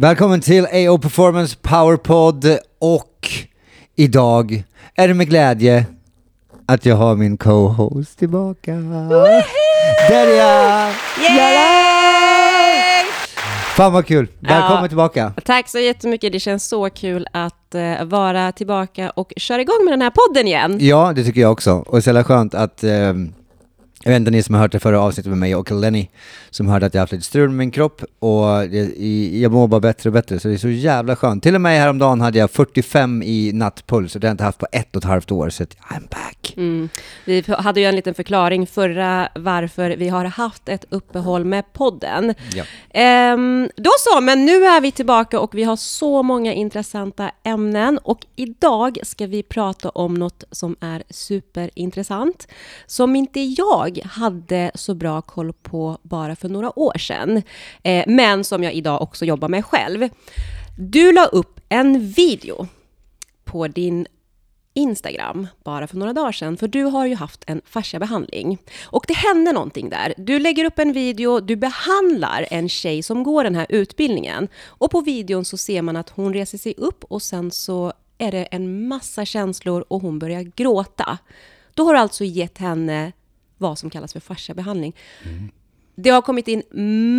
Välkommen till AO Performance Powerpod och idag är det med glädje att jag har min co-host tillbaka. Är jag! Yay! Fan vad kul! Välkommen Ja. tillbaka. Tack så jättemycket. Det känns så kul att eh, vara tillbaka och köra igång med den här podden igen. Ja, det tycker jag också. Och så jävla skönt att eh, jag vet inte ni som har hört det förra avsnittet med mig och Lenny som hörde att jag haft lite strul med min kropp och i, jag mår bara bättre och bättre så det är så jävla skönt. Till och med häromdagen hade jag 45 i nattpuls och det har jag inte haft på ett och ett halvt år så att I'm back. Mm. Vi hade ju en liten förklaring förra varför vi har haft ett uppehåll med podden. Ja. Ehm, då så, men nu är vi tillbaka och vi har så många intressanta ämnen och idag ska vi prata om något som är superintressant som inte jag hade så bra koll på bara för några år sedan, eh, men som jag idag också jobbar med själv. Du la upp en video på din Instagram bara för några dagar sedan, för du har ju haft en fasciabehandling. Och det hände någonting där. Du lägger upp en video, du behandlar en tjej som går den här utbildningen. Och på videon så ser man att hon reser sig upp och sen så är det en massa känslor och hon börjar gråta. Då har du alltså gett henne vad som kallas för fasciabehandling. Det har kommit in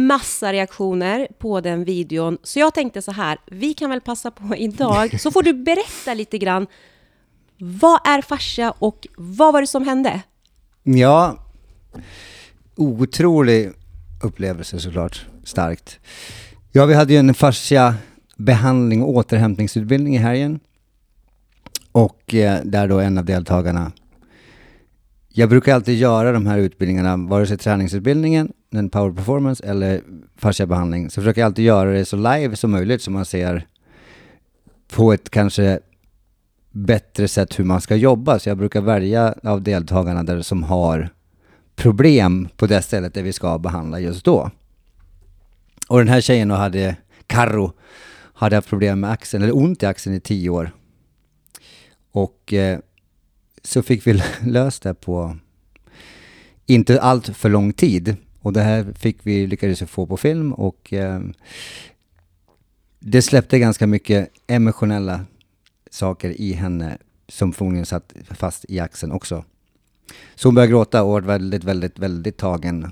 massa reaktioner på den videon, så jag tänkte så här, vi kan väl passa på idag, så får du berätta lite grann vad är fascia och vad var det som hände? Ja, otrolig upplevelse såklart. Starkt. Ja, vi hade ju en fascia behandling och återhämtningsutbildning i helgen. Och eh, där då en av deltagarna jag brukar alltid göra de här utbildningarna, vare sig träningsutbildningen, den power performance eller fasciabehandling, så försöker jag alltid göra det så live som möjligt så man ser på ett kanske bättre sätt hur man ska jobba. Så jag brukar välja av deltagarna där som har problem på det stället där vi ska behandla just då. Och den här tjejen då hade, Karro, hade haft problem med axeln, eller ont i axeln i tio år. Och eh, så fick vi löst det på inte allt för lång tid. Och det här fick vi, lyckades vi få på film och eh, det släppte ganska mycket emotionella saker i henne som förmodligen satt fast i axeln också. Så hon började gråta och var väldigt, väldigt, väldigt tagen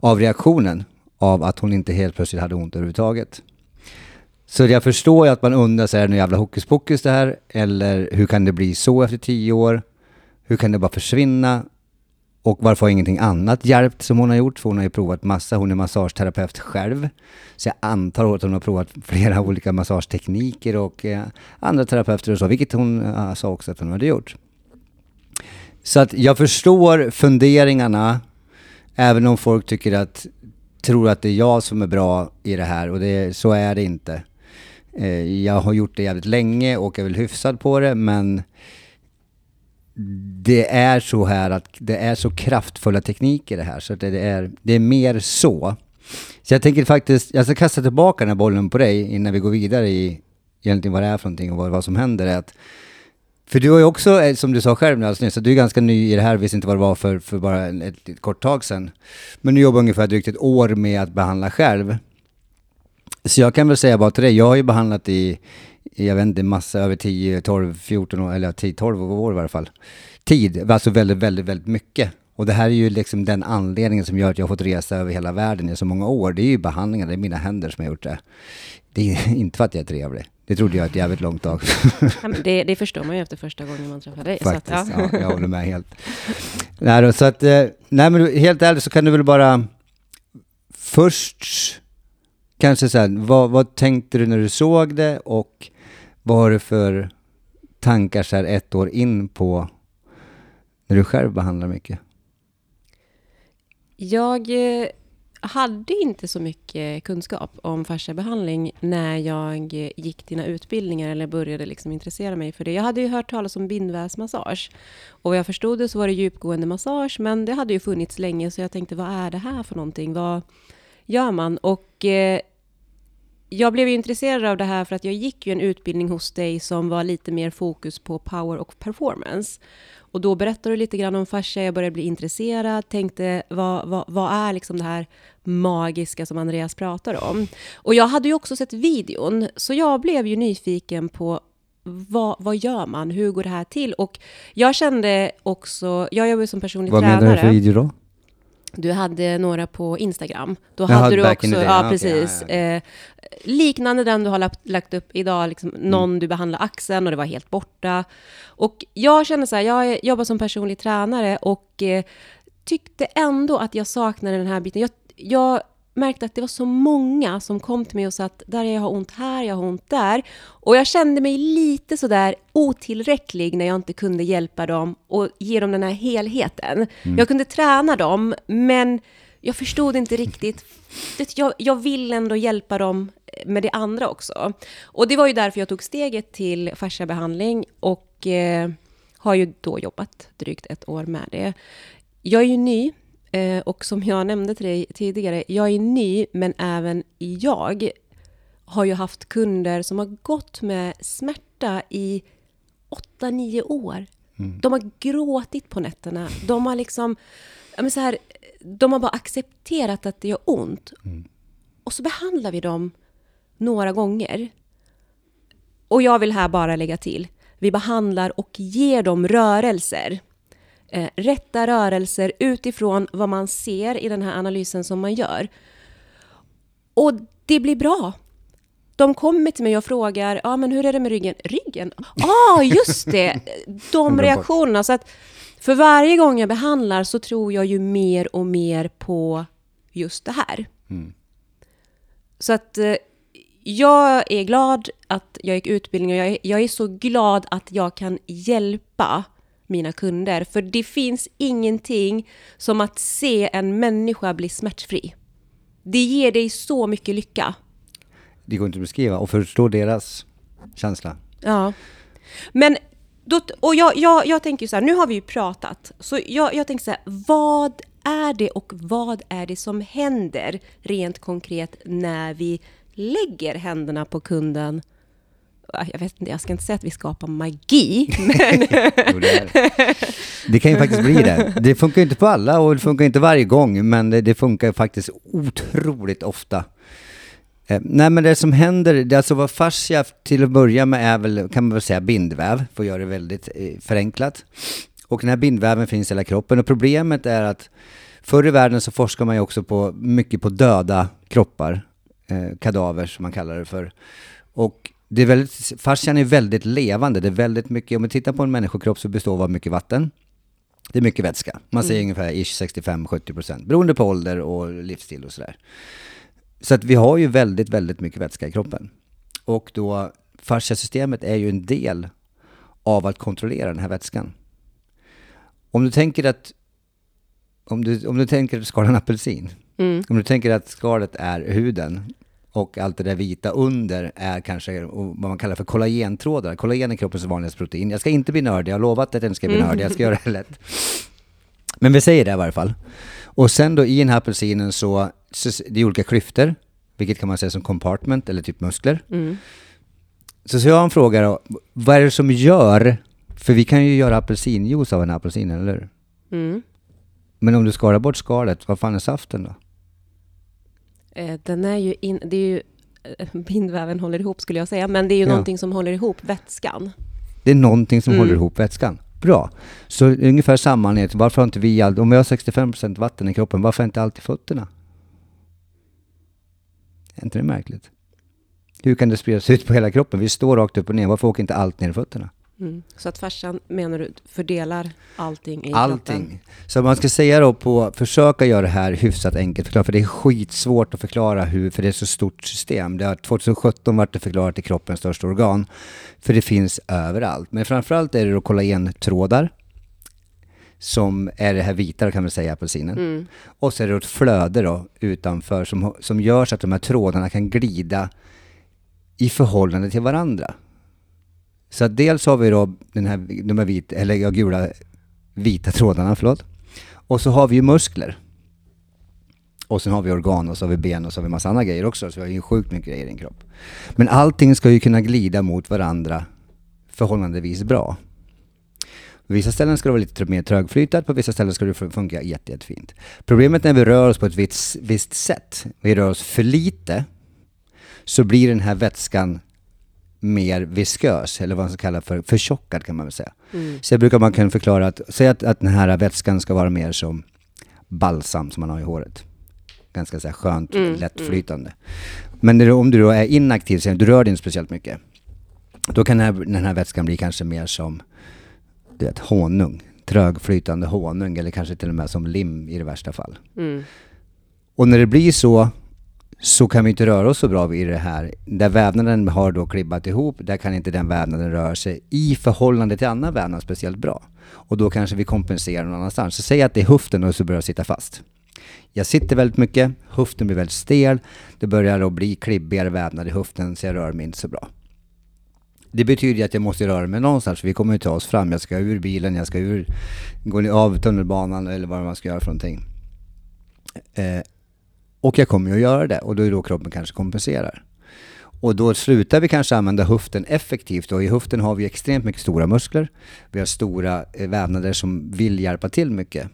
av reaktionen av att hon inte helt plötsligt hade ont överhuvudtaget. Så jag förstår ju att man undrar, så är det nu jävla hokus pokus det här? Eller hur kan det bli så efter tio år? Hur kan det bara försvinna? Och varför har ingenting annat hjälpt som hon har gjort? För hon har ju provat massa, hon är massageterapeut själv. Så jag antar att hon har provat flera olika massagetekniker och eh, andra terapeuter och så, vilket hon eh, sa också att hon hade gjort. Så att jag förstår funderingarna, även om folk tycker att, tror att det är jag som är bra i det här och det, så är det inte. Eh, jag har gjort det jävligt länge och är väl hyfsad på det, men det är så här att det är så kraftfulla tekniker det här, så det är, det är mer så. Så jag tänker faktiskt, jag ska kasta tillbaka den här bollen på dig innan vi går vidare i egentligen vad det är för någonting och vad, vad som händer. Är att, för du har ju också, eh, som du sa själv alldeles nyss, att du är ganska ny i det här, visste inte vad det var för, för bara ett, ett, kort tag sedan. Men du jobbar ungefär drygt ett år med att behandla själv. Så jag kan väl säga bara till dig, jag har ju behandlat i, jag vet inte, massa över 10, 12, 14 år, eller 10, 12 år i varje fall. Tid, alltså väldigt, väldigt, väldigt mycket. Och det här är ju liksom den anledningen som gör att jag har fått resa över hela världen i så många år. Det är ju behandlingen, det är mina händer som har gjort det. Det är inte för att jag är trevlig. Det trodde jag ett jävligt långt tag. Ja, det, det förstår man ju efter första gången man träffar dig. Faktiskt, att, ja. ja. jag håller med helt. Nej, då, så att, eh, nej men helt ärligt så kan du väl bara först kanske så här, vad, vad tänkte du när du såg det och vad har du för tankar så här ett år in på när du själv behandlar mycket? Jag eh, hade inte så mycket kunskap om fasciabehandling när jag gick dina utbildningar eller började liksom intressera mig för det. Jag hade ju hört talas om bindvävsmassage och vad jag förstod det så var det djupgående massage men det hade ju funnits länge så jag tänkte vad är det här för någonting? Vad gör man? Och eh, jag blev ju intresserad av det här för att jag gick ju en utbildning hos dig som var lite mer fokus på power och performance. Och då berättade du lite grann om fascia, jag började bli intresserad, tänkte vad, vad, vad är liksom det här magiska som Andreas pratar om? Och jag hade ju också sett videon, så jag blev ju nyfiken på vad, vad gör man? Hur går det här till? Och jag kände också, jag jobbar som personlig Vad tränare. menar du för video då? Du hade några på Instagram. Då Jaha, hade du också, ja Ja, okej, precis. ja, Eh, liknande den du har lagt, lagt upp idag, liksom, Mm. någon du behandlar axeln och det var helt borta. Och jag känner så här, jag jobbar som personlig tränare och eh, tyckte ändå att jag saknade den här biten. Jag, jag märkte att det var så många som kom till mig och sa att där jag har ont här, jag har ont där. Och jag kände mig lite sådär otillräcklig när jag inte kunde hjälpa dem och ge dem den här helheten. Jag kunde träna dem, men jag förstod inte riktigt. Jag, jag vill ändå hjälpa dem med det andra också. Och det var ju därför jag tog steget till fasciabehandling och eh, har ju då jobbat drygt ett år med det. Jag är ju ny och som jag nämnde till dig tidigare, jag är ny men även jag har ju haft kunder som har gått med smärta i 8-9 år. De har gråtit på nätterna. De har liksom, men så här, de har bara accepterat att det gör ont. Och så behandlar vi dem några gånger. Och jag vill här bara lägga till, vi behandlar och ger dem rörelser. Eh, rätta rörelser utifrån vad man ser i den här analysen som man gör. Och det blir bra. De kommer till mig och frågar, ja men hur är det med ryggen? Ryggen? Ja, ah, just det! De reaktionerna. Så att för varje gång jag behandlar så tror jag ju mer och mer på just det här. Så att eh, jag är glad att jag gick utbildning och jag är, jag är så glad att jag kan hjälpa mina kunder. För det finns ingenting som att se en människa bli smärtfri. Det ger dig så mycket lycka. Det går inte att beskriva och förstå deras känsla. Ja. Men, då, och jag, jag, jag tänker så här, nu har vi ju pratat. Så jag, jag tänker så här, vad är det och vad är det som händer rent konkret när vi lägger händerna på kunden? Jag vet inte, jag ska inte säga att vi skapar magi, men Jo, det, det kan ju faktiskt bli det. Det funkar ju inte på alla och det funkar inte varje gång, men det, det funkar faktiskt otroligt ofta. Eh, nej men det som händer, det alltså vad fascia till att börja med är väl, kan man väl säga bindväv, för att göra det väldigt eh, förenklat. Och den här bindväven finns i hela kroppen och problemet är att förr i världen så forskar man ju också på, mycket på döda kroppar, eh, kadaver som man kallar det för. Och det är väldigt, fascian är väldigt levande, det är väldigt mycket, om vi tittar på en människokropp så består av mycket vatten. Det är mycket vätska. Man säger ungefär ish 65-70% beroende på ålder och livsstil och sådär. Så att vi har ju väldigt, väldigt mycket vätska i kroppen. Och då fasciasystemet är ju en del av att kontrollera den här vätskan. Om du tänker att om du, om du tänker att du skalar en apelsin. Mm. Om du tänker att skalet är huden och allt det där vita under är kanske vad man kallar för kollagentrådar. Kollagen är kroppens vanligaste protein. Jag ska inte bli nördig, jag har lovat att jag inte ska bli nördig, jag ska göra det lätt. Men vi säger det i varje fall. Och sen då i den här apelsinen så, så det är olika klyftor, vilket kan man säga som compartment eller typ muskler. Mm. Så, så jag har en fråga då, vad är det som gör, för vi kan ju göra apelsinjuice av en apelsin, eller hur? Mm. Men om du skalar bort skalet, vad fan är saften då? Eh, Den är ju, in, det är ju eh, bindväven håller ihop skulle jag säga, men det är ju Ja. någonting som håller ihop vätskan. Det är någonting som Mm. håller ihop vätskan. Bra. Så ungefär samma anledning, varför har inte vi, all, om vi har 65% vatten i kroppen, varför inte alltid fötterna? Är inte det märkligt? Hur kan det spridas ut på hela kroppen? Vi står rakt upp och ner, varför åker inte allt ner i fötterna? Mm. Så att farsan, menar du, fördelar allting i kroppen? Allting. Så man ska säga då på, försöka göra det här hyfsat enkelt förklara, för det är skitsvårt att förklara hur, för det är så stort system. Det har 2017 varit det förklarat i kroppens största organ, för det finns överallt. Men framförallt är det då kollagentrådar, som är det här vita kan man säga, apelsinen. Mm. Och så är det ett flöde då utanför som, som gör så att de här trådarna kan glida i förhållande till varandra. Så att dels har vi då den här, de här vita, eller ja, gula, vita trådarna, förlåt. Och så har vi ju muskler. Och sen har vi organ och så har vi ben och så har vi massa andra grejer också. Så vi har ju sjukt mycket grejer i en kropp. Men allting ska ju kunna glida mot varandra förhållandevis bra. På vissa ställen ska det vara lite mer trögflytat, på vissa ställen ska det funka jätte, jättefint. Problemet när vi rör oss på ett visst, visst sätt, vi rör oss för lite, så blir den här vätskan mer viskös, eller vad man ska kalla för förtjockad kan man väl säga. Mm. Så brukar man kunna förklara att, säg att, att den här vätskan ska vara mer som balsam som man har i håret. Ganska så här skönt, mm, lättflytande. Mm. Men om du då är inaktiv, så du rör dig inte speciellt mycket, då kan den här, den här vätskan bli kanske mer som du vet, honung. Trögflytande honung eller kanske till och med som lim i det värsta fall. Mm. Och när det blir så så kan vi inte röra oss så bra i det här. Där vävnaden har då klibbat ihop, där kan inte den vävnaden röra sig i förhållande till annan vävnad speciellt bra. Och då kanske vi kompenserar någon annanstans. Så säg att det är höften och så börjar sitta fast. Jag sitter väldigt mycket, höften blir väldigt stel, det börjar då bli klibbigare vävnad i höften så jag rör mig inte så bra. Det betyder att jag måste röra mig någonstans, för vi kommer ju ta oss fram. Jag ska ur bilen, jag ska ur, gå av tunnelbanan eller vad man ska göra för någonting. Eh, och jag kommer ju att göra det och då är då kroppen kanske kompenserar. Och då slutar vi kanske använda höften effektivt och i höften har vi extremt mycket stora muskler. Vi har stora eh, vävnader som vill hjälpa till mycket.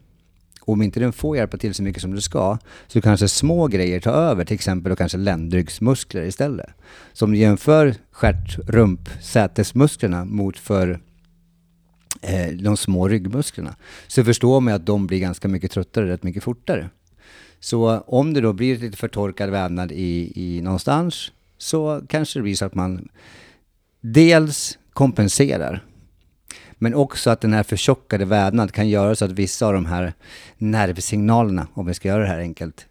Och om inte den får hjälpa till så mycket som du ska, så kanske små grejer tar över, till exempel då kanske ländryggsmuskler istället. Så om du jämför stjärt, rump, sätesmusklerna mot för eh, de små ryggmusklerna, så förstår man att de blir ganska mycket tröttare rätt mycket fortare. Så om det då blir lite förtorkad vävnad i, i någonstans, så kanske det blir så att man dels kompenserar men också att den här förtjockade vävnad kan göra så att vissa av de här nervsignalerna, om vi ska göra det här enkelt,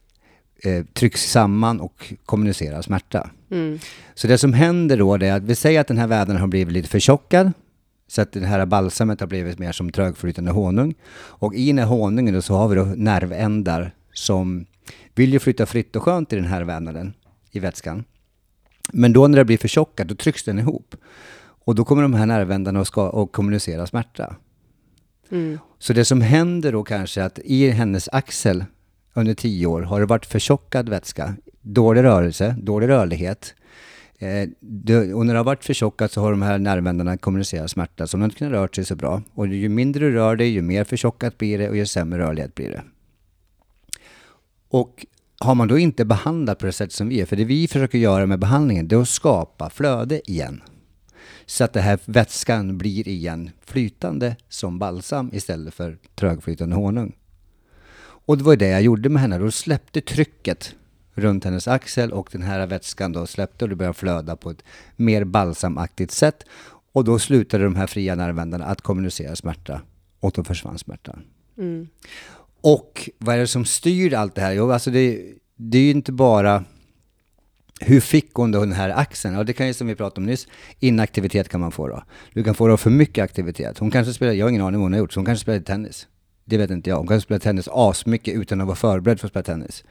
eh, trycks samman och kommunicerar smärta. Mm. Så det som händer då är att vi säger att den här vävnaden har blivit lite förtjockad, så att det här balsamet har blivit mer som trögflytande honung. Och i den här honungen då så har vi då nervändar som vill ju flytta fritt och skönt i den här vävnaden, i vätskan. Men då när det blir förtjockat, då trycks den ihop. Och då kommer de här nervändarna att, ska, att kommunicera smärta. Mm. Så det som händer då kanske att i hennes axel under tio år har det varit förtjockad vätska, dålig rörelse, dålig rörlighet. Eh, det, och när det har varit förtjockat så har de här nervändarna kommunicerat smärta, så de inte kunnat röra sig så bra. Och ju mindre du rör dig, ju mer förtjockat blir det och ju sämre rörlighet blir det. Och har man då inte behandlat på det sätt som vi är, för det vi försöker göra med behandlingen, det är att skapa flöde igen. Så att den här vätskan blir igen flytande som balsam istället för trögflytande honung. Och det var det jag gjorde med henne. Då släppte trycket runt hennes axel och den här vätskan då släppte och det började flöda på ett mer balsamaktigt sätt. Och då slutade de här fria nervändarna att kommunicera smärta och då försvann smärtan. Mm. Och vad är det som styr allt det här? Jo, alltså det, det är ju inte bara hur fick hon då den här axeln? Ja, det kan ju som vi pratade om nyss, inaktivitet kan man få då. Du kan få då för mycket aktivitet. Hon kanske spelar, jag har ingen aning vad hon har gjort, så hon kanske spelar tennis. Det vet inte jag. Hon kanske spelar tennis asmycket utan att vara förberedd för att spela tennis.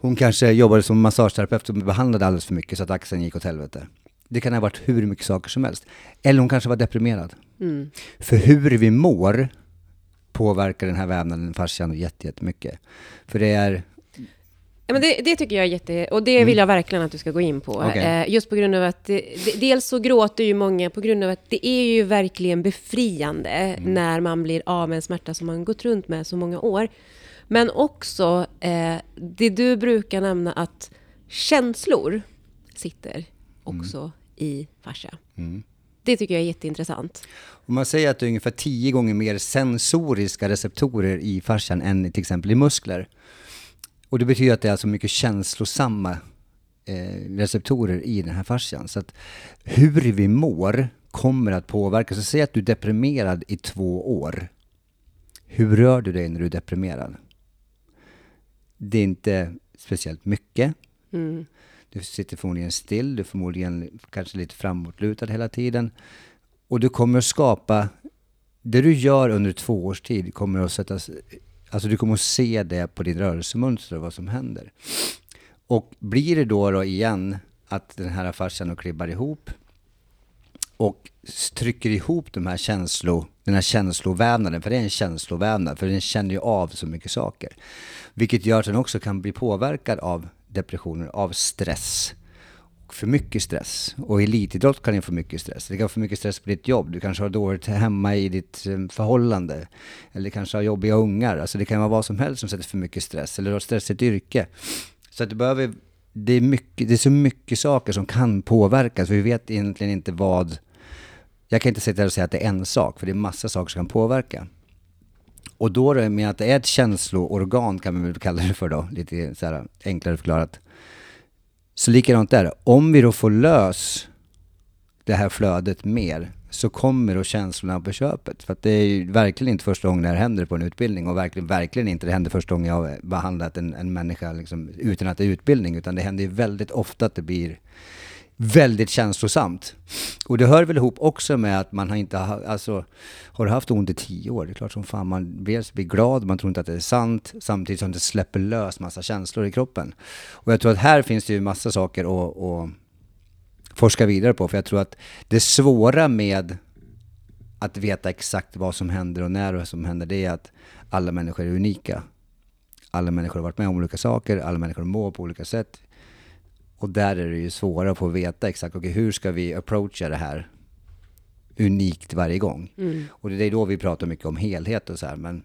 Hon kanske jobbade som massageterapeut och behandlade alldeles för mycket så att axeln gick åt helvete. Det kan ha varit hur mycket saker som helst. Eller hon kanske var deprimerad. Mm. För hur vi mår påverkar den här vävnaden, fascian, jättemycket. För det är Ja, men det, det, tycker jag är jätte... Och det vill mm. jag verkligen att du ska gå in på. Okay. Eh, just på grund av att... Det, dels så gråter ju många på grund av att det är ju verkligen befriande mm. när man blir av med en smärta som man gått runt med så många år. Men också eh, det du brukar nämna att känslor sitter också mm. i fascia. Mm. Det tycker jag är jätteintressant. Om man säger att det är ungefär tio gånger mer sensoriska receptorer i fascian än till exempel i muskler. Och det betyder att det är alltså mycket känslosamma eh, receptorer i den här fascian. Så att hur vi mår kommer att påverka. Så säg att du är deprimerad i två år. Hur rör du dig när du är deprimerad? Det är inte speciellt mycket. Mm. Du sitter förmodligen still, du är förmodligen kanske lite framåtlutad hela tiden. Och du kommer att skapa, det du gör under två års tid kommer att sättas Alltså du kommer att se det på ditt rörelsemönster, vad som händer. Och blir det då, då igen att den här farsan och klibbar ihop och trycker ihop de här känslo, den här känslovävnaden, för det är en känslovävnad, för den känner ju av så mycket saker. Vilket gör att den också kan bli påverkad av depressioner, av stress. För mycket stress. Och elitidrott kan ju få mycket stress. Det kan få mycket stress på ditt jobb. Du kanske har dåligt hemma i ditt eh, förhållande. Eller kanske har jobbiga ungar. Alltså det kan vara vad som helst som sätter för mycket stress. Eller du har stressigt yrke. Så att du behöver, det är, mycket, det är så mycket saker som kan påverkas. Vi vet egentligen inte vad... Jag kan inte sitta och säga att det är en sak, för det är massa saker som kan påverka. Och då är det med att det är ett känsloorgan, kan man väl kalla det för då, lite så här enklare förklarat. Så likadant där, om vi då får lös det här flödet mer så kommer då känslorna på köpet. För att det är ju verkligen inte första gången det här händer på en utbildning och verkligen, verkligen inte det händer första gången jag har behandlat en, en människa liksom, utan att det är utbildning. Utan det händer ju väldigt ofta att det blir väldigt känslosamt. Och det hör väl ihop också med att man har inte ha, alltså, har haft ont i tio år, det är klart som fan man dels blir glad, man tror inte att det är sant, samtidigt som det släpper lös massa känslor i kroppen. Och jag tror att här finns det ju massa saker att, att forska vidare på, för jag tror att det svåra med att veta exakt vad som händer och när och som händer, det är att alla människor är unika. Alla människor har varit med om olika saker, alla människor mår på olika sätt. Och där är det ju svårare att få veta exakt, okay, hur ska vi approacha det här unikt varje gång? Mm. Och det är då vi pratar mycket om helhet och så här, men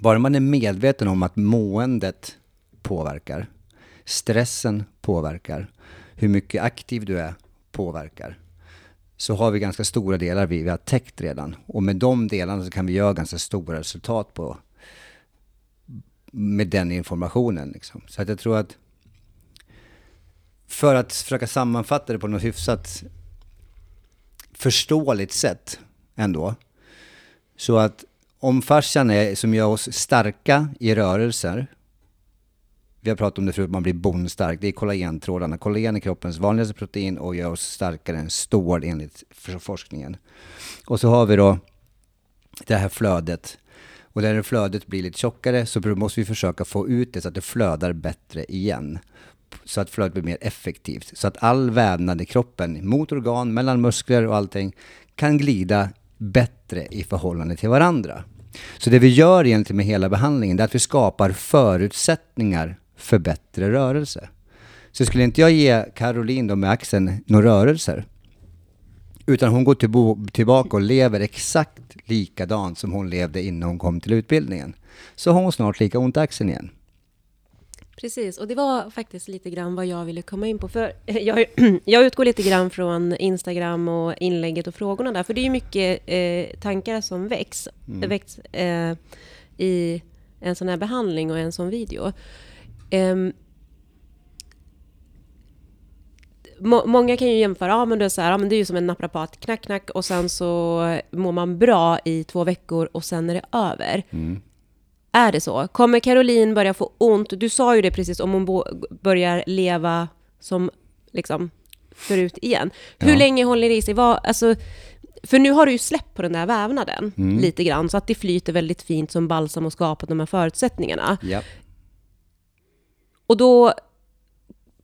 bara man är medveten om att måendet påverkar, stressen påverkar, hur mycket aktiv du är påverkar, så har vi ganska stora delar vi, vi har täckt redan. Och med de delarna så kan vi göra ganska stora resultat på med den informationen. Liksom. Så att jag tror att för att försöka sammanfatta det på något hyfsat förståeligt sätt ändå. Så att om fascian är som gör oss starka i rörelser, vi har pratat om det förut, man blir bonstark, det är kollagentrådarna. Kollagen är kroppens vanligaste protein och gör oss starkare än stål enligt forskningen. Och så har vi då det här flödet. Och när flödet blir lite tjockare så måste vi försöka få ut det så att det flödar bättre igen så att flödet blir mer effektivt. Så att all vävnad i kroppen, mot organ, mellan muskler och allting, kan glida bättre i förhållande till varandra. Så det vi gör egentligen med hela behandlingen, är att vi skapar förutsättningar för bättre rörelse. Så skulle inte jag ge Caroline då med axeln några rörelser, utan hon går tillbaka och lever exakt likadant som hon levde innan hon kom till utbildningen, så har hon snart lika ont i axeln igen. Precis, och det var faktiskt lite grann vad jag ville komma in på. För jag, jag utgår lite grann från Instagram och inlägget och frågorna där. För det är ju mycket eh, tankar som väcks, mm. väcks eh, i en sån här behandling och en sån video. Eh, må, många kan ju jämföra, ja men det är så här, ja men det är ju som en naprapat, knack knack och sen så mår man bra i två veckor och sen är det över. Mm. Är det så? Kommer Caroline börja få ont? Du sa ju det precis, om hon börjar leva som liksom förut igen. Hur ja. länge håller det i sig? Vad, alltså, för nu har du ju släppt på den där vävnaden mm. lite grann, så att det flyter väldigt fint som balsam och skapat de här förutsättningarna. Ja. Och då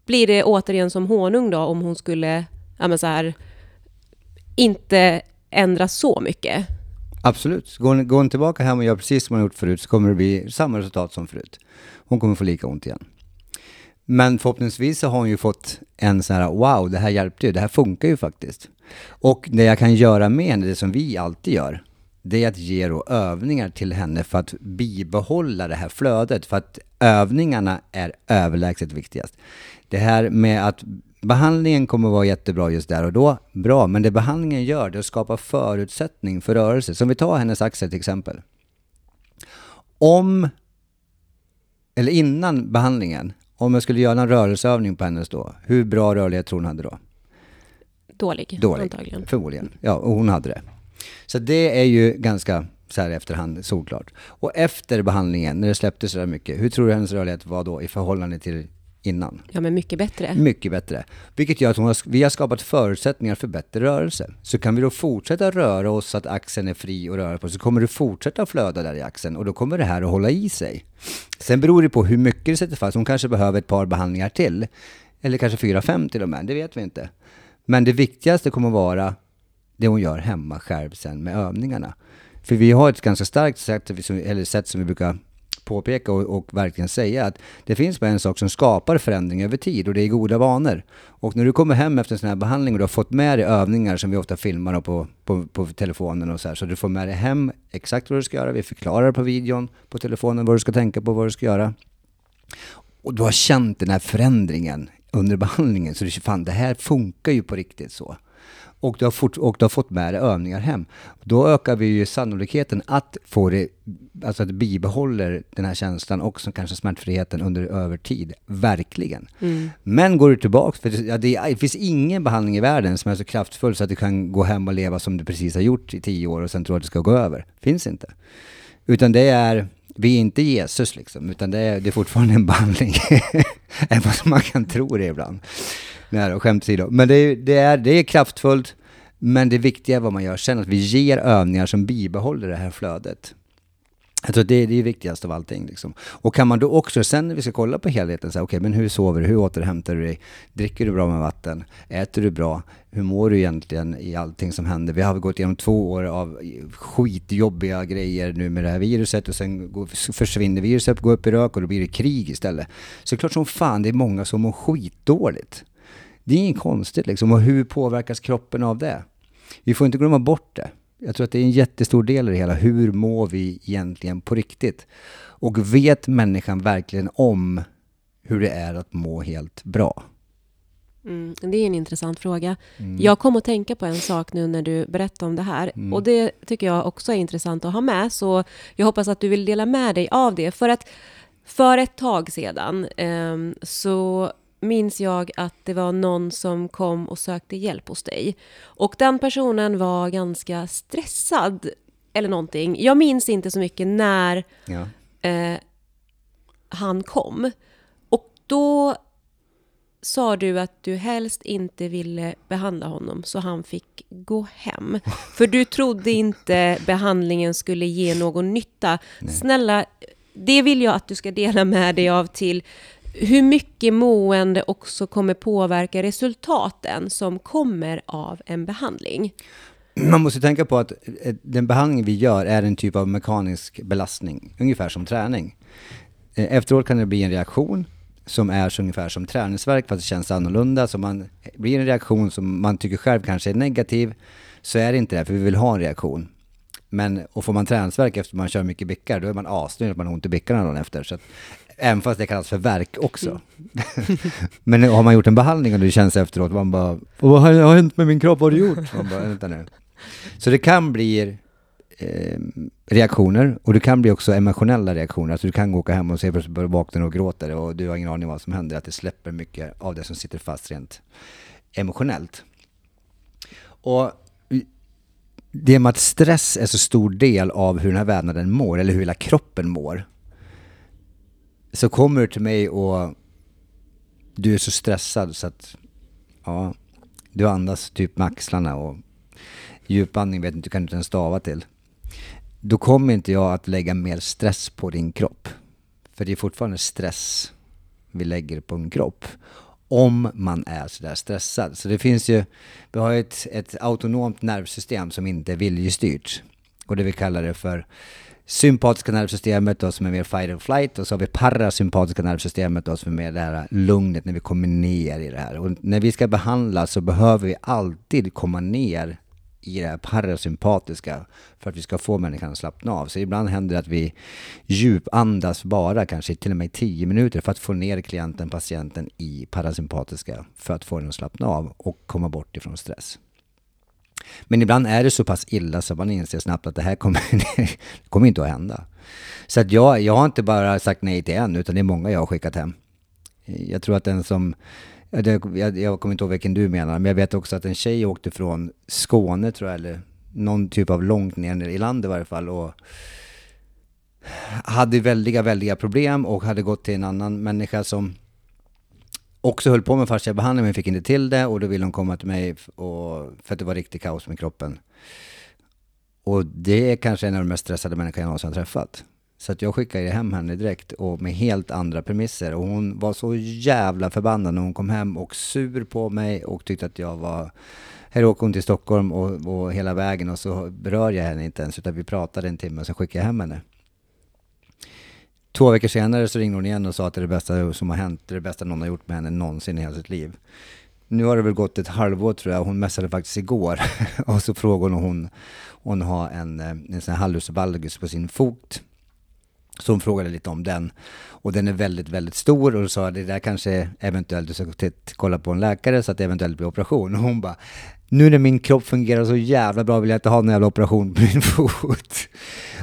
blir det återigen som honung då, om hon skulle, ja men så här, inte ändra så mycket. Absolut. Går hon, går hon tillbaka hem och gör precis som hon gjort förut så kommer det bli samma resultat som förut. Hon kommer få lika ont igen. Men förhoppningsvis så har hon ju fått en sån här wow, det här hjälpte ju, det här funkar ju faktiskt. Och det jag kan göra med henne, det som vi alltid gör, det är att ge då övningar till henne för att bibehålla det här flödet. För att övningarna är överlägset viktigast. Det här med att behandlingen kommer vara jättebra just där och då, bra. Men det behandlingen gör, det är att skapa förutsättning för rörelse. Som vi tar hennes axel till exempel. Om, eller innan behandlingen, om jag skulle göra en rörelseövning på hennes då, hur bra rörlighet tror hon hade då? Dålig, Dålig antagligen. Förmodligen. Ja, och hon hade det. Så det är ju ganska så här efterhand solklart. Och efter behandlingen, när det släppte så där mycket, hur tror du hennes rörlighet var då i förhållande till innan. Ja, men mycket bättre. Mycket bättre. Vilket gör att har, vi har skapat förutsättningar för bättre rörelse. Så kan vi då fortsätta röra oss så att axeln är fri att röra på så kommer det fortsätta flöda där i axeln och då kommer det här att hålla i sig. Sen beror det på hur mycket det sätter fast. Hon kanske behöver ett par behandlingar till. Eller kanske fyra, fem till och med. Det vet vi inte. Men det viktigaste kommer att vara det hon gör hemma själv sen med övningarna. För vi har ett ganska starkt sätt, eller sätt som vi brukar påpeka och, och, verkligen säga att det finns bara en sak som skapar förändring över tid och det är goda vanor. Och när du kommer hem efter en sån här behandling och du har fått med dig övningar som vi ofta filmar på, på, på telefonen och så här, så du får med dig hem exakt vad du ska göra. Vi förklarar på videon, på telefonen vad du ska tänka på, vad du ska göra. Och du har känt den här förändringen under behandlingen, så du fan det här funkar ju på riktigt så och du, har fort, och du har fått med dig övningar hem. Då ökar vi ju sannolikheten att få det, alltså att det bibehåller den här känslan och som kanske smärtfriheten under över tid. Verkligen. Mm. Men går du tillbaka, för det, ja, det, det, finns ingen behandling i världen som är så kraftfull så att du kan gå hem och leva som du precis har gjort i tio år och sen tro att det ska gå över. Finns inte. Utan det är, vi är inte Jesus liksom, utan det är, det är fortfarande en behandling. Även vad man kan tro det ibland. Nej då, skämt åsido. Men det är, det, är, det är kraftfullt, men det viktiga är vad man gör sen, att vi ger övningar som bibehåller det här flödet. Jag tror att det är det viktigaste av allting. Liksom. Och kan man då också, sen när vi ska kolla på helheten, okej, okay, men hur sover du? Hur återhämtar du dig? Dricker du bra med vatten? Äter du bra? Hur mår du egentligen i allting som händer? Vi har gått igenom två år av skitjobbiga grejer nu med det här viruset och sen går, försvinner viruset, går upp i rök och då blir det krig istället. Så det är klart som fan det är många som mår skitdåligt. Det är inget konstigt liksom. Och hur påverkas kroppen av det? Vi får inte glömma bort det. Jag tror att det är en jättestor del i det hela. Hur mår vi egentligen på riktigt? Och vet människan verkligen om hur det är att må helt bra? Mm, det är en intressant fråga. Mm. Jag kom att tänka på en sak nu när du berättade om det här. Mm. Och det tycker jag också är intressant att ha med. Så jag hoppas att du vill dela med dig av det. För att för ett tag sedan eh, så minns jag att det var någon som kom och sökte hjälp hos dig. Och den personen var ganska stressad eller någonting. Jag minns inte så mycket när ja. eh, han kom. Och då sa du att du helst inte ville behandla honom så han fick gå hem. För du trodde inte behandlingen skulle ge någon nytta. Nej. Snälla, det vill jag att du ska dela med dig av till hur mycket mående också kommer påverka resultaten som kommer av en behandling. Man måste tänka på att eh, den behandling vi gör är en typ av mekanisk belastning, ungefär som träning. Eh, Efteråt kan det bli en reaktion som är så ungefär som träningsverk fast det känns annorlunda. Så man eh, blir en reaktion som man tycker själv kanske är negativ, så är det inte det, för vi vill ha en reaktion. Men, och får man träningsverk efter man kör mycket bickar, då är man asnöjd att man har ont i bickarna dagen efter. Så att Även fast det kallas för verk också. Mm. Men har man gjort en behandling och det känns efteråt, man bara Vad har hänt med min kropp? Vad har du gjort? Man bara, vänta nu. Så det kan bli eh, reaktioner och det kan bli också emotionella reaktioner. Alltså du kan åka hem och se plötsligt vakna och gråter och du har ingen aning vad som händer. Att det släpper mycket av det som sitter fast rent emotionellt. Och det med att stress är så stor del av hur den här vävnaden mår, eller hur hela kroppen mår, så kommer du till mig och du är så stressad så att ja, du andas typ med axlarna och djupandning vet inte, kan du inte ens stava till. Då kommer inte jag att lägga mer stress på din kropp. För det är fortfarande stress vi lägger på en kropp. Om man är sådär stressad. Så det finns ju, vi har ett, ett autonomt nervsystem som inte är viljestyrt. Och det vi kallar det för sympatiska nervsystemet då, som är mer fight and flight och så har vi parasympatiska nervsystemet då, som är mer det här lugnet när vi kommer ner i det här. Och när vi ska behandla så behöver vi alltid komma ner i det här parasympatiska för att vi ska få människan att slappna av. Så ibland händer det att vi djupandas bara kanske till och med 10 minuter för att få ner klienten, patienten i parasympatiska för att få den att slappna av och komma bort ifrån stress. Men ibland är det så pass illa så man inser snabbt att det här kommer, det kommer inte att hända. Så att jag, jag har inte bara sagt nej till en, utan det är många jag har skickat hem. Jag tror att den som, jag, jag kommer inte ihåg vilken du menar, men jag vet också att en tjej åkte från Skåne tror jag, eller någon typ av långt ner i landet i varje fall, och hade väldiga, väldiga problem och hade gått till en annan människa som också höll på med fascia behandling men fick inte till det och då ville hon komma till mig och, för att det var riktigt kaos med kroppen. Och det är kanske en av de mest stressade människor jag någonsin har träffat. Så att jag skickade hem henne direkt och med helt andra premisser. Och hon var så jävla förbannad när hon kom hem och sur på mig och tyckte att jag var... Här åker hon till Stockholm och, och hela vägen och så berör jag henne inte ens utan vi pratade en timme och sen skickade jag hem henne. Två veckor senare så ringde hon igen och sa att det är det bästa som har hänt, det är det bästa någon har gjort med henne någonsin i hela sitt liv. Nu har det väl gått ett halvår tror jag, hon messade faktiskt igår och så frågade hon om hon, hon har en, eh, en sån här hallus på sin fot. Så hon frågade lite om den. Och den är väldigt, väldigt stor och då sa att det där kanske eventuellt, du ska kolla på en läkare så att det eventuellt blir operation. Och hon bara, nu när min kropp fungerar så jävla bra vill jag inte ha någon jävla operation på min fot.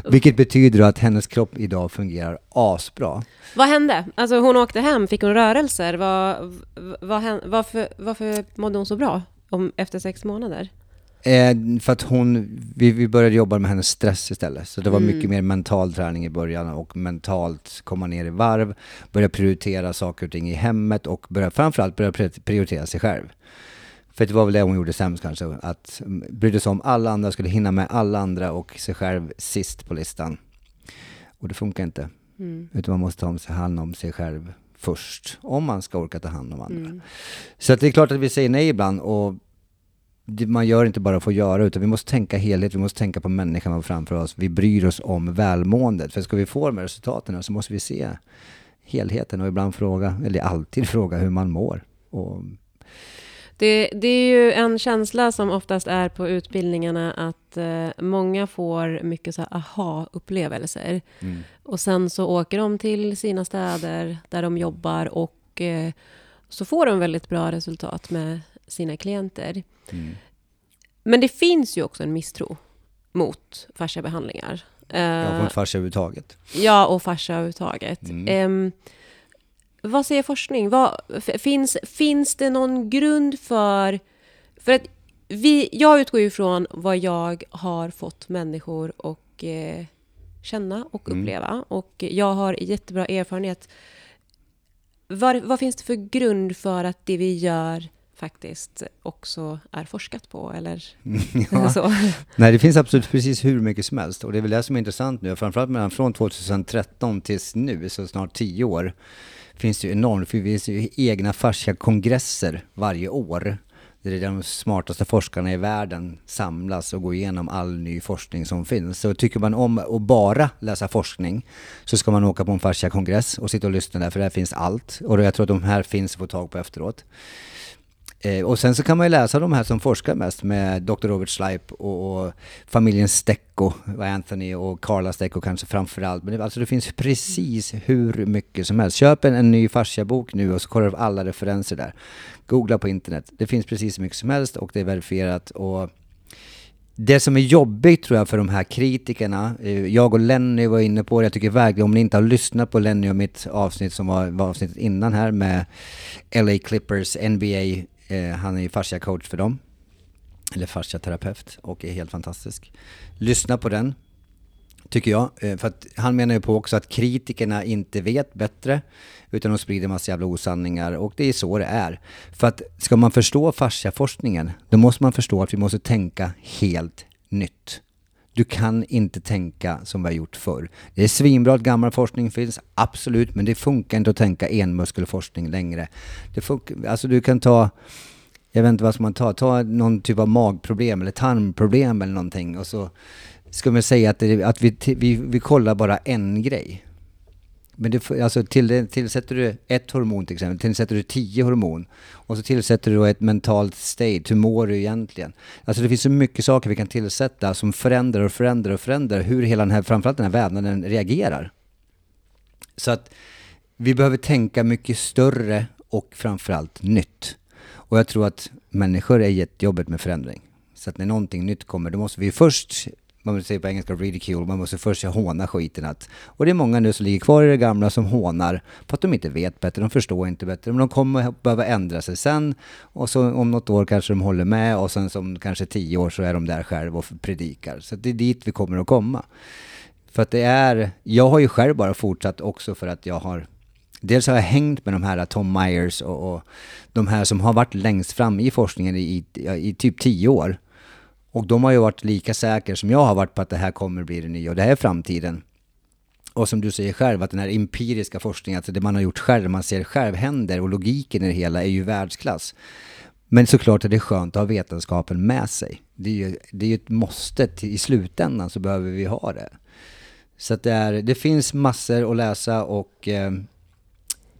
Vilket betyder att hennes kropp idag fungerar asbra. Vad hände? Alltså hon åkte hem, fick hon rörelser? Vad, vad, varför, varför mådde hon så bra om, efter sex månader? Eh, för att hon, vi, vi började jobba med hennes stress istället. Så det var mm. mycket mer mental träning i början och mentalt komma ner i varv, börja prioritera saker och ting i hemmet och börja, framförallt börja prioritera sig själv. För det var väl det hon gjorde sämst kanske, att brydde sig om alla andra, skulle hinna med alla andra och sig själv sist på listan. Och det funkar inte. Mm. Utan man måste ta hand om sig själv först, om man ska orka ta hand om andra. Mm. Så att det är klart att vi säger nej ibland och man gör inte bara för att göra, utan vi måste tänka helhet, vi måste tänka på människan framför oss. Vi bryr oss om välmåendet. För ska vi få de här resultaten så måste vi se helheten och ibland fråga, eller alltid fråga hur man mår. Och det, det, är ju en känsla som oftast är på utbildningarna att eh, många får mycket så aha-upplevelser. Mm. Och sen så åker de till sina städer där de jobbar och eh, så får de väldigt bra resultat med sina klienter. Mm. Men det finns ju också en misstro mot fasciabehandlingar. Ja, mot fascia överhuvudtaget. Ja, och fascia överhuvudtaget. Mm. Eh, vad säger forskning? Vad, finns, finns det någon grund för... För att vi, jag utgår ju från vad jag har fått människor att eh, känna och mm. uppleva. Mm. Och jag har jättebra erfarenhet. Vad, vad finns det för grund för att det vi gör faktiskt också är forskat på eller ja. så. Nej, det finns absolut precis hur mycket som helst och det är väl det som är intressant nu, framförallt mellan från 2013 tills nu, så snart tio år, finns det ju enormt, för det finns ju egna fascia-kongresser varje år. där är de smartaste forskarna i världen samlas och går igenom all ny forskning som finns. Så tycker man om att bara läsa forskning så ska man åka på en fascia-kongress och sitta och lyssna där, för där finns allt. Och jag tror att de här finns att få tag på efteråt. Eh, och sen så kan man ju läsa de här som forskar mest med Dr. Robert Schleip och, och familjen Stecco, Anthony och Carla Stecco kanske framförallt. Men det, alltså det finns precis hur mycket som helst. Köp en, en ny fasciabok nu och så kollar du alla referenser där. Googla på internet. Det finns precis hur mycket som helst och det är verifierat. Och det som är jobbigt tror jag för de här kritikerna, eh, jag och Lenny var inne på det, jag tycker verkligen om ni inte har lyssnat på Lenny och mitt avsnitt som var, var avsnittet innan här med LA Clippers NBA Eh, han är ju fascia-coach för dem. Eller fascia-terapeut och är helt fantastisk. Lyssna på den, tycker jag. Eh, för att han menar ju på också att kritikerna inte vet bättre, utan de sprider massa jävla osanningar och det är så det är. För att ska man förstå fasciaforskningen, då måste man förstå att vi måste tänka helt nytt. Du kan inte tänka som vi har gjort förr. Det är svinbra att gammal forskning finns, absolut, men det funkar inte att tänka enmuskelforskning längre. Det funkar, alltså du kan ta, jag vet inte vad ska man ta, ta någon typ av magproblem eller tarmproblem eller någonting och så ska man säga att, det, att vi, vi, vi kollar bara en grej. Men det, alltså till, tillsätter du ett hormon till exempel, tillsätter du tio hormon och så tillsätter du ett mentalt state, hur mår du egentligen? Alltså det finns så mycket saker vi kan tillsätta som förändrar och förändrar och förändrar hur hela den här, framförallt den här vävnaden reagerar. Så att vi behöver tänka mycket större och framförallt nytt. Och jag tror att människor är jättejobbigt med förändring. Så att när någonting nytt kommer, då måste vi först man säger på engelska ridicule, man måste först håna skiten. Att, och det är många nu som ligger kvar i det gamla som hånar för att de inte vet bättre, de förstår inte bättre. Men de kommer behöva ändra sig sen och så om något år kanske de håller med och sen som kanske tio år så är de där själva och predikar. Så det är dit vi kommer att komma. För att det är, jag har ju själv bara fortsatt också för att jag har Dels har jag hängt med de här Tom Myers och, och de här som har varit längst fram i forskningen i, i, i typ tio år. Och de har ju varit lika säkra som jag har varit på att det här kommer bli det nya och det här är framtiden. Och som du säger själv, att den här empiriska forskningen, alltså det man har gjort själv, man ser själv händer och logiken i det hela är ju världsklass. Men såklart är det skönt att ha vetenskapen med sig. Det är ju, det är ju ett måste, till, i slutändan så behöver vi ha det. Så att det, är, det finns massor att läsa och eh,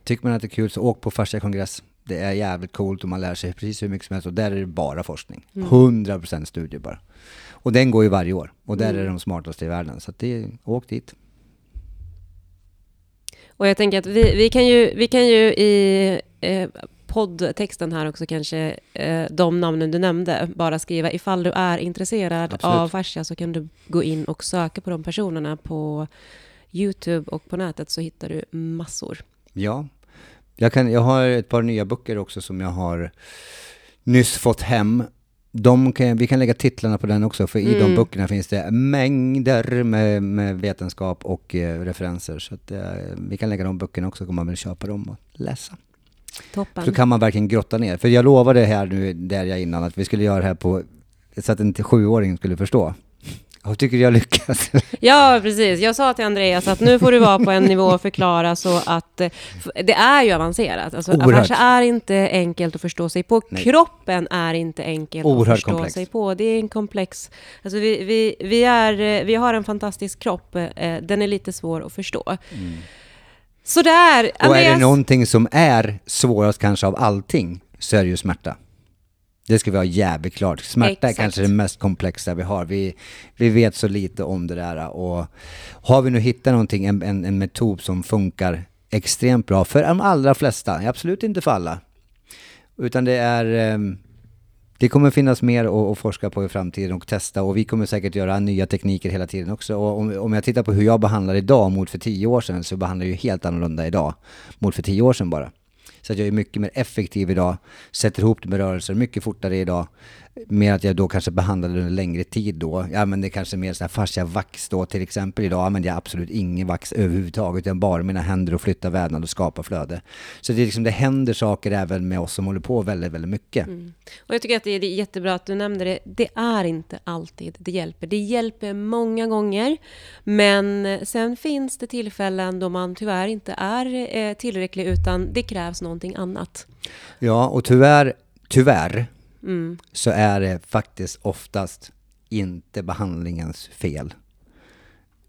tycker man att det är kul så åk på Fascia kongress. Det är jävligt coolt och man lär sig precis hur mycket som helst och där är det bara forskning. 100% studier bara. Och den går ju varje år och där är de smartaste i världen. Så att det, åk dit. Och jag tänker att vi, vi, kan, ju, vi kan ju i eh, poddtexten här också kanske, eh, de namnen du nämnde, bara skriva ifall du är intresserad Absolut. av fascia så kan du gå in och söka på de personerna på Youtube och på nätet så hittar du massor. Ja. Jag, kan, jag har ett par nya böcker också som jag har nyss fått hem. De kan, vi kan lägga titlarna på den också, för i de Mm. böckerna finns det mängder med, med vetenskap och eh, referenser. Så att, eh, vi kan lägga de böckerna också, kan man väl köpa dem och läsa. Toppen. Så kan man verkligen grotta ner. För jag lovade här nu, där jag innan, att vi skulle göra det här på, så att en sjuåring skulle förstå. Jag tycker jag lyckas. Ja, precis. Jag sa till Andreas att nu får du vara på en nivå och förklara så att eh, det är ju avancerat. Alltså, fascia är inte enkelt att förstå sig på. Nej. Kroppen är inte enkelt Oerhört att förstå komplex. sig på. Det är en komplex... Alltså vi, vi, vi, är, eh, vi har en fantastisk kropp. eh, Den är lite svår att förstå. Så där, Och är det Andreas. någonting som är svårast kanske av allting, så är det ju smärta. Det ska vi ha jävligt klart. Smärta Exakt. är kanske det mest komplexa vi har. Vi, vi vet så lite om det där. Och har vi nu hittat någonting, en, en, en metod som funkar extremt bra för de allra flesta, absolut inte för alla. Utan det är... ehm, Det kommer finnas mer att, att forska på i framtiden och testa och vi kommer säkert göra nya tekniker hela tiden också. Och om, om jag tittar på hur jag behandlar idag mot för tio år sedan så behandlar jag ju helt annorlunda idag mot för tio år sedan bara. Så att jag är mycket mer effektiv idag, sätter ihop det med rörelser mycket fortare idag. Mer att jag då kanske behandlade det under längre tid då. Ja men det är kanske mer så här fascia vax då till exempel. Idag använder jag absolut ingen vax överhuvudtaget. Utan bara mina händer och flytta vävnad och skapa flöde. Så det, är liksom, det händer saker även med oss som håller på väldigt, väldigt mycket. Och jag tycker att det är jättebra att du nämnde det. Det är inte alltid det hjälper. Det hjälper många gånger. Men sen finns det tillfällen då man tyvärr inte är eh, tillräcklig utan det krävs någonting annat. Ja, och tyvärr, tyvärr Mm. så är det faktiskt oftast inte behandlingens fel.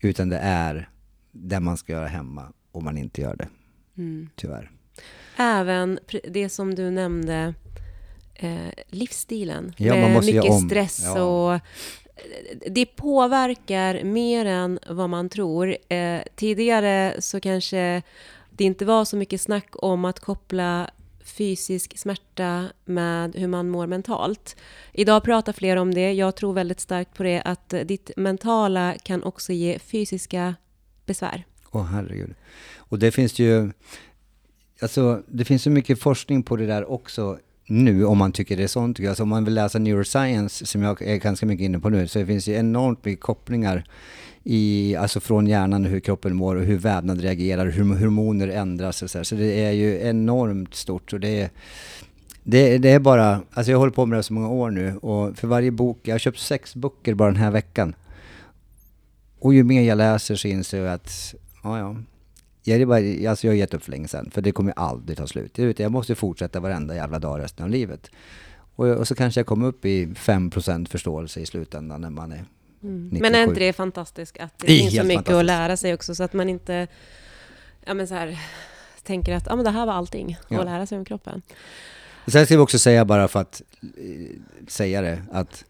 Utan det är det man ska göra hemma och man inte gör det. Mm. Tyvärr. Även det som du nämnde, eh, livsstilen. Ja, man måste mycket om. stress Ja. och eh, det påverkar mer än vad man tror. Eh, tidigare så kanske det inte var så mycket snack om att koppla fysisk smärta med hur man mår mentalt. Idag pratar fler om det. Jag tror väldigt starkt på det att ditt mentala kan också ge fysiska besvär. Åh herregud. Och det finns ju, alltså det finns så mycket forskning på det där också nu om man tycker det är sånt. Alltså om man vill läsa neuroscience som jag är ganska mycket inne på nu så det finns ju enormt mycket kopplingar i, alltså från hjärnan och hur kroppen mår och hur vävnad reagerar, hur hormoner ändras och så, här. så det är ju enormt stort och det är det, det är bara, alltså jag håller på med det så många år nu och för varje bok, jag har köpt sex böcker bara den här veckan. Och ju mer jag läser så inser jag att, ja ja, jag, är bara, alltså jag har gett upp för länge sedan, för det kommer aldrig ta slut. Jag måste fortsätta varenda jävla dag resten av livet. Och, och så kanske jag kommer upp i 5% förståelse i slutändan när man är 97. Men är inte det fantastiskt att det, finns så mycket att lära sig också så att man inte ja, men så här, tänker att ja, men det här var allting Ja. att lära sig om kroppen. Sen ska vi också säga bara för att eh, säga det, att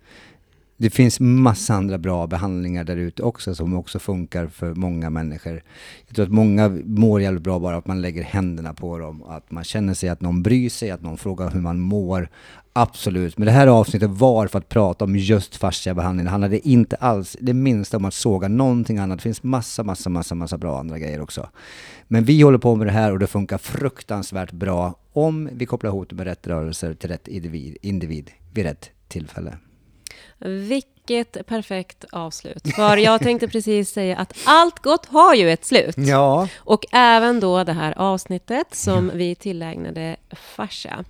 det finns massa andra bra behandlingar där ute också som också funkar för många människor. Jag tror att många mår jävligt bra bara att man lägger händerna på dem, att man känner sig att någon bryr sig, att någon frågar hur man mår. Absolut, men det här avsnittet var för att prata om just fasciabehandling. Det handlade inte alls det minsta om att såga någonting annat. Det finns massa, massa, massa, massa bra andra grejer också. Men vi håller på med det här och det funkar fruktansvärt bra om vi kopplar ihop det med rätt rörelser till rätt individ, individ vid rätt tillfälle. Vilket perfekt avslut. För jag tänkte precis säga att allt gott har ju ett slut. Ja, Och även då det här avsnittet som vi tillägnade fascia.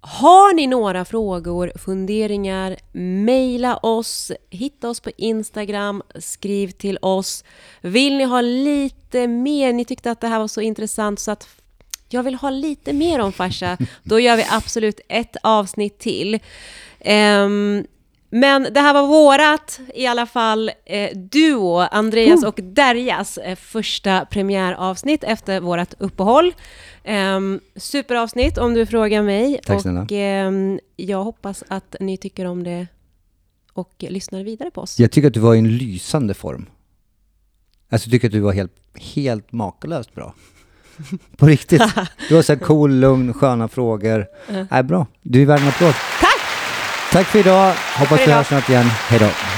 Har ni några frågor, funderingar, mejla oss, hitta oss på Instagram, skriv till oss. Vill ni ha lite mer, ni tyckte att det här var så intressant så att jag vill ha lite mer om fascia, då gör vi absolut ett avsnitt till. Um, men det här var vårat, i alla fall, eh, Duo, Andreas och Derjas eh, första premiäravsnitt efter vårt uppehåll. Eh, superavsnitt om du frågar mig. Tack snälla. och eh, jag hoppas att ni tycker om det och lyssnar vidare på oss. Jag tycker att du var i en lysande form. Alltså jag tycker att du var helt, helt makalöst bra. På riktigt. Du var så här cool, lugn, sköna frågor. Äh, bra. Du är värd en applåd. Tack! För idag. Hoppas för vi idag. hörs snart igen. Hej då.